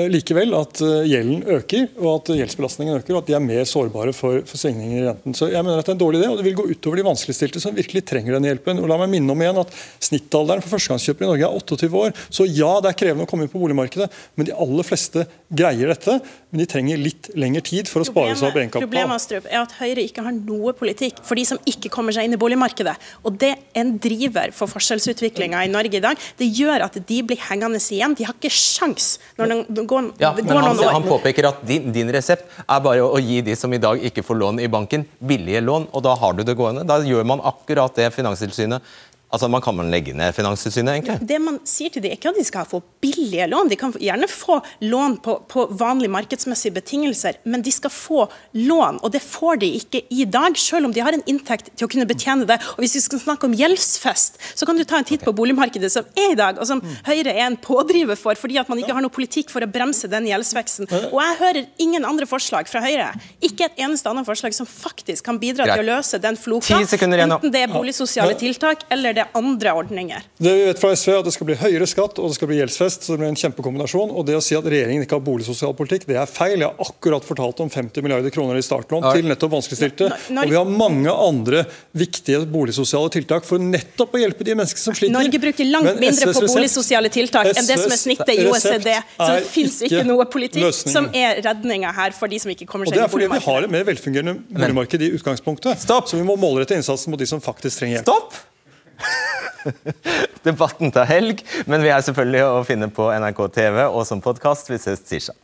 likevel at gjelden øker, og at gjeldsbelastningen øker, og at de er mer sårbare for, for svingninger i renten. Så jeg mener at det er en dårlig idé, og det vil gå utover de vanskeligstilte som virkelig trenger den hjelpen. Og La meg minne om igjen at Snittalderen for førstegangskjøpere i Norge er 28 år. Så ja, det er krevende å komme inn på boligmarkedet, men de aller fleste greier dette. Men de trenger litt lengre tid for å spare seg opp egenkapital.
problemet Astrup, er at Høyre ikke har noe politikk for de som ikke kommer seg inn i boligmarkedet. Og Det er en driver for forskjellsutviklinga i Norge i dag. Det gjør at de blir hengende igjen. De har ikke sjans når det går,
Ja,
går
han,
noen år.
han påpeker at din, din resept er bare å gi de som i dag ikke får lån i banken, billige lån, og da har du det gående. Da gjør man akkurat det Finanstilsynet Altså, Man kan man legge ned Finanstilsynet, egentlig?
Det man sier til dem, er ikke at de skal få billige lån. De kan gjerne få lån på, på vanlige markedsmessige betingelser, men de skal få lån. Og det får de ikke i dag, selv om de har en inntekt til å kunne betjene det. Og Hvis vi skal snakke om gjeldsfest, så kan du ta en titt på boligmarkedet som er i dag, og som Høyre er en pådriver for, fordi at man ikke har noe politikk for å bremse den gjeldsveksten. Og jeg hører ingen andre forslag fra Høyre. Ikke et eneste annet forslag som faktisk kan bidra til å løse den floka. Enten det er boligsosiale tiltak eller det andre ordninger.
Det vi vet fra SV er at det skal bli høyere skatt og det skal bli gjeldsfest. så det blir en kjempekombinasjon. Og det å si at regjeringen ikke har boligsosial politikk, det er feil. Jeg har akkurat fortalt om 50 milliarder kroner i startlån til nettopp vanskeligstilte. Og vi har mange andre viktige boligsosiale tiltak for nettopp å hjelpe de menneskene som sliter.
Norge bruker langt Men mindre på boligsosiale tiltak enn det som er snittet i OECD. Så det fins ikke noe politikk løsningen. som er redninga her for de som ikke kommer seg inn
i boligmarkedet. Og det er fordi vi har et mer velfungerende boligmarked i utgangspunktet.
Stopp.
Så vi må målrette innsatsen mot de som faktisk trenger hjelp.
Stopp! Debatten tar helg, men vi er selvfølgelig å finne på NRK TV og som podkast. Vi ses tirsdag.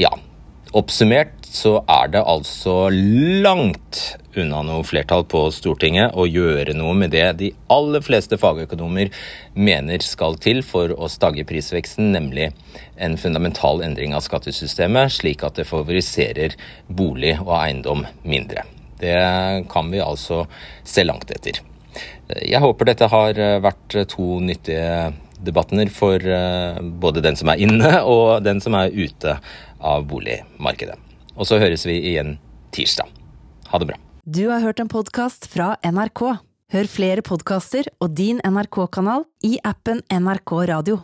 Ja, oppsummert så er det altså langt unna noe flertall på Stortinget å gjøre noe med det de aller fleste fagøkonomer mener skal til for å stagge prisveksten, nemlig en fundamental endring av skattesystemet, slik at det favoriserer bolig og eiendom mindre. Det kan vi altså se langt etter. Jeg håper dette har vært to nyttige debatter for eh, både den som er inne og den som er ute av boligmarkedet. Og så høres vi igjen tirsdag. Ha det bra.
Du har hørt en podkast fra NRK. Hør flere podkaster og din NRK-kanal i appen NRK Radio.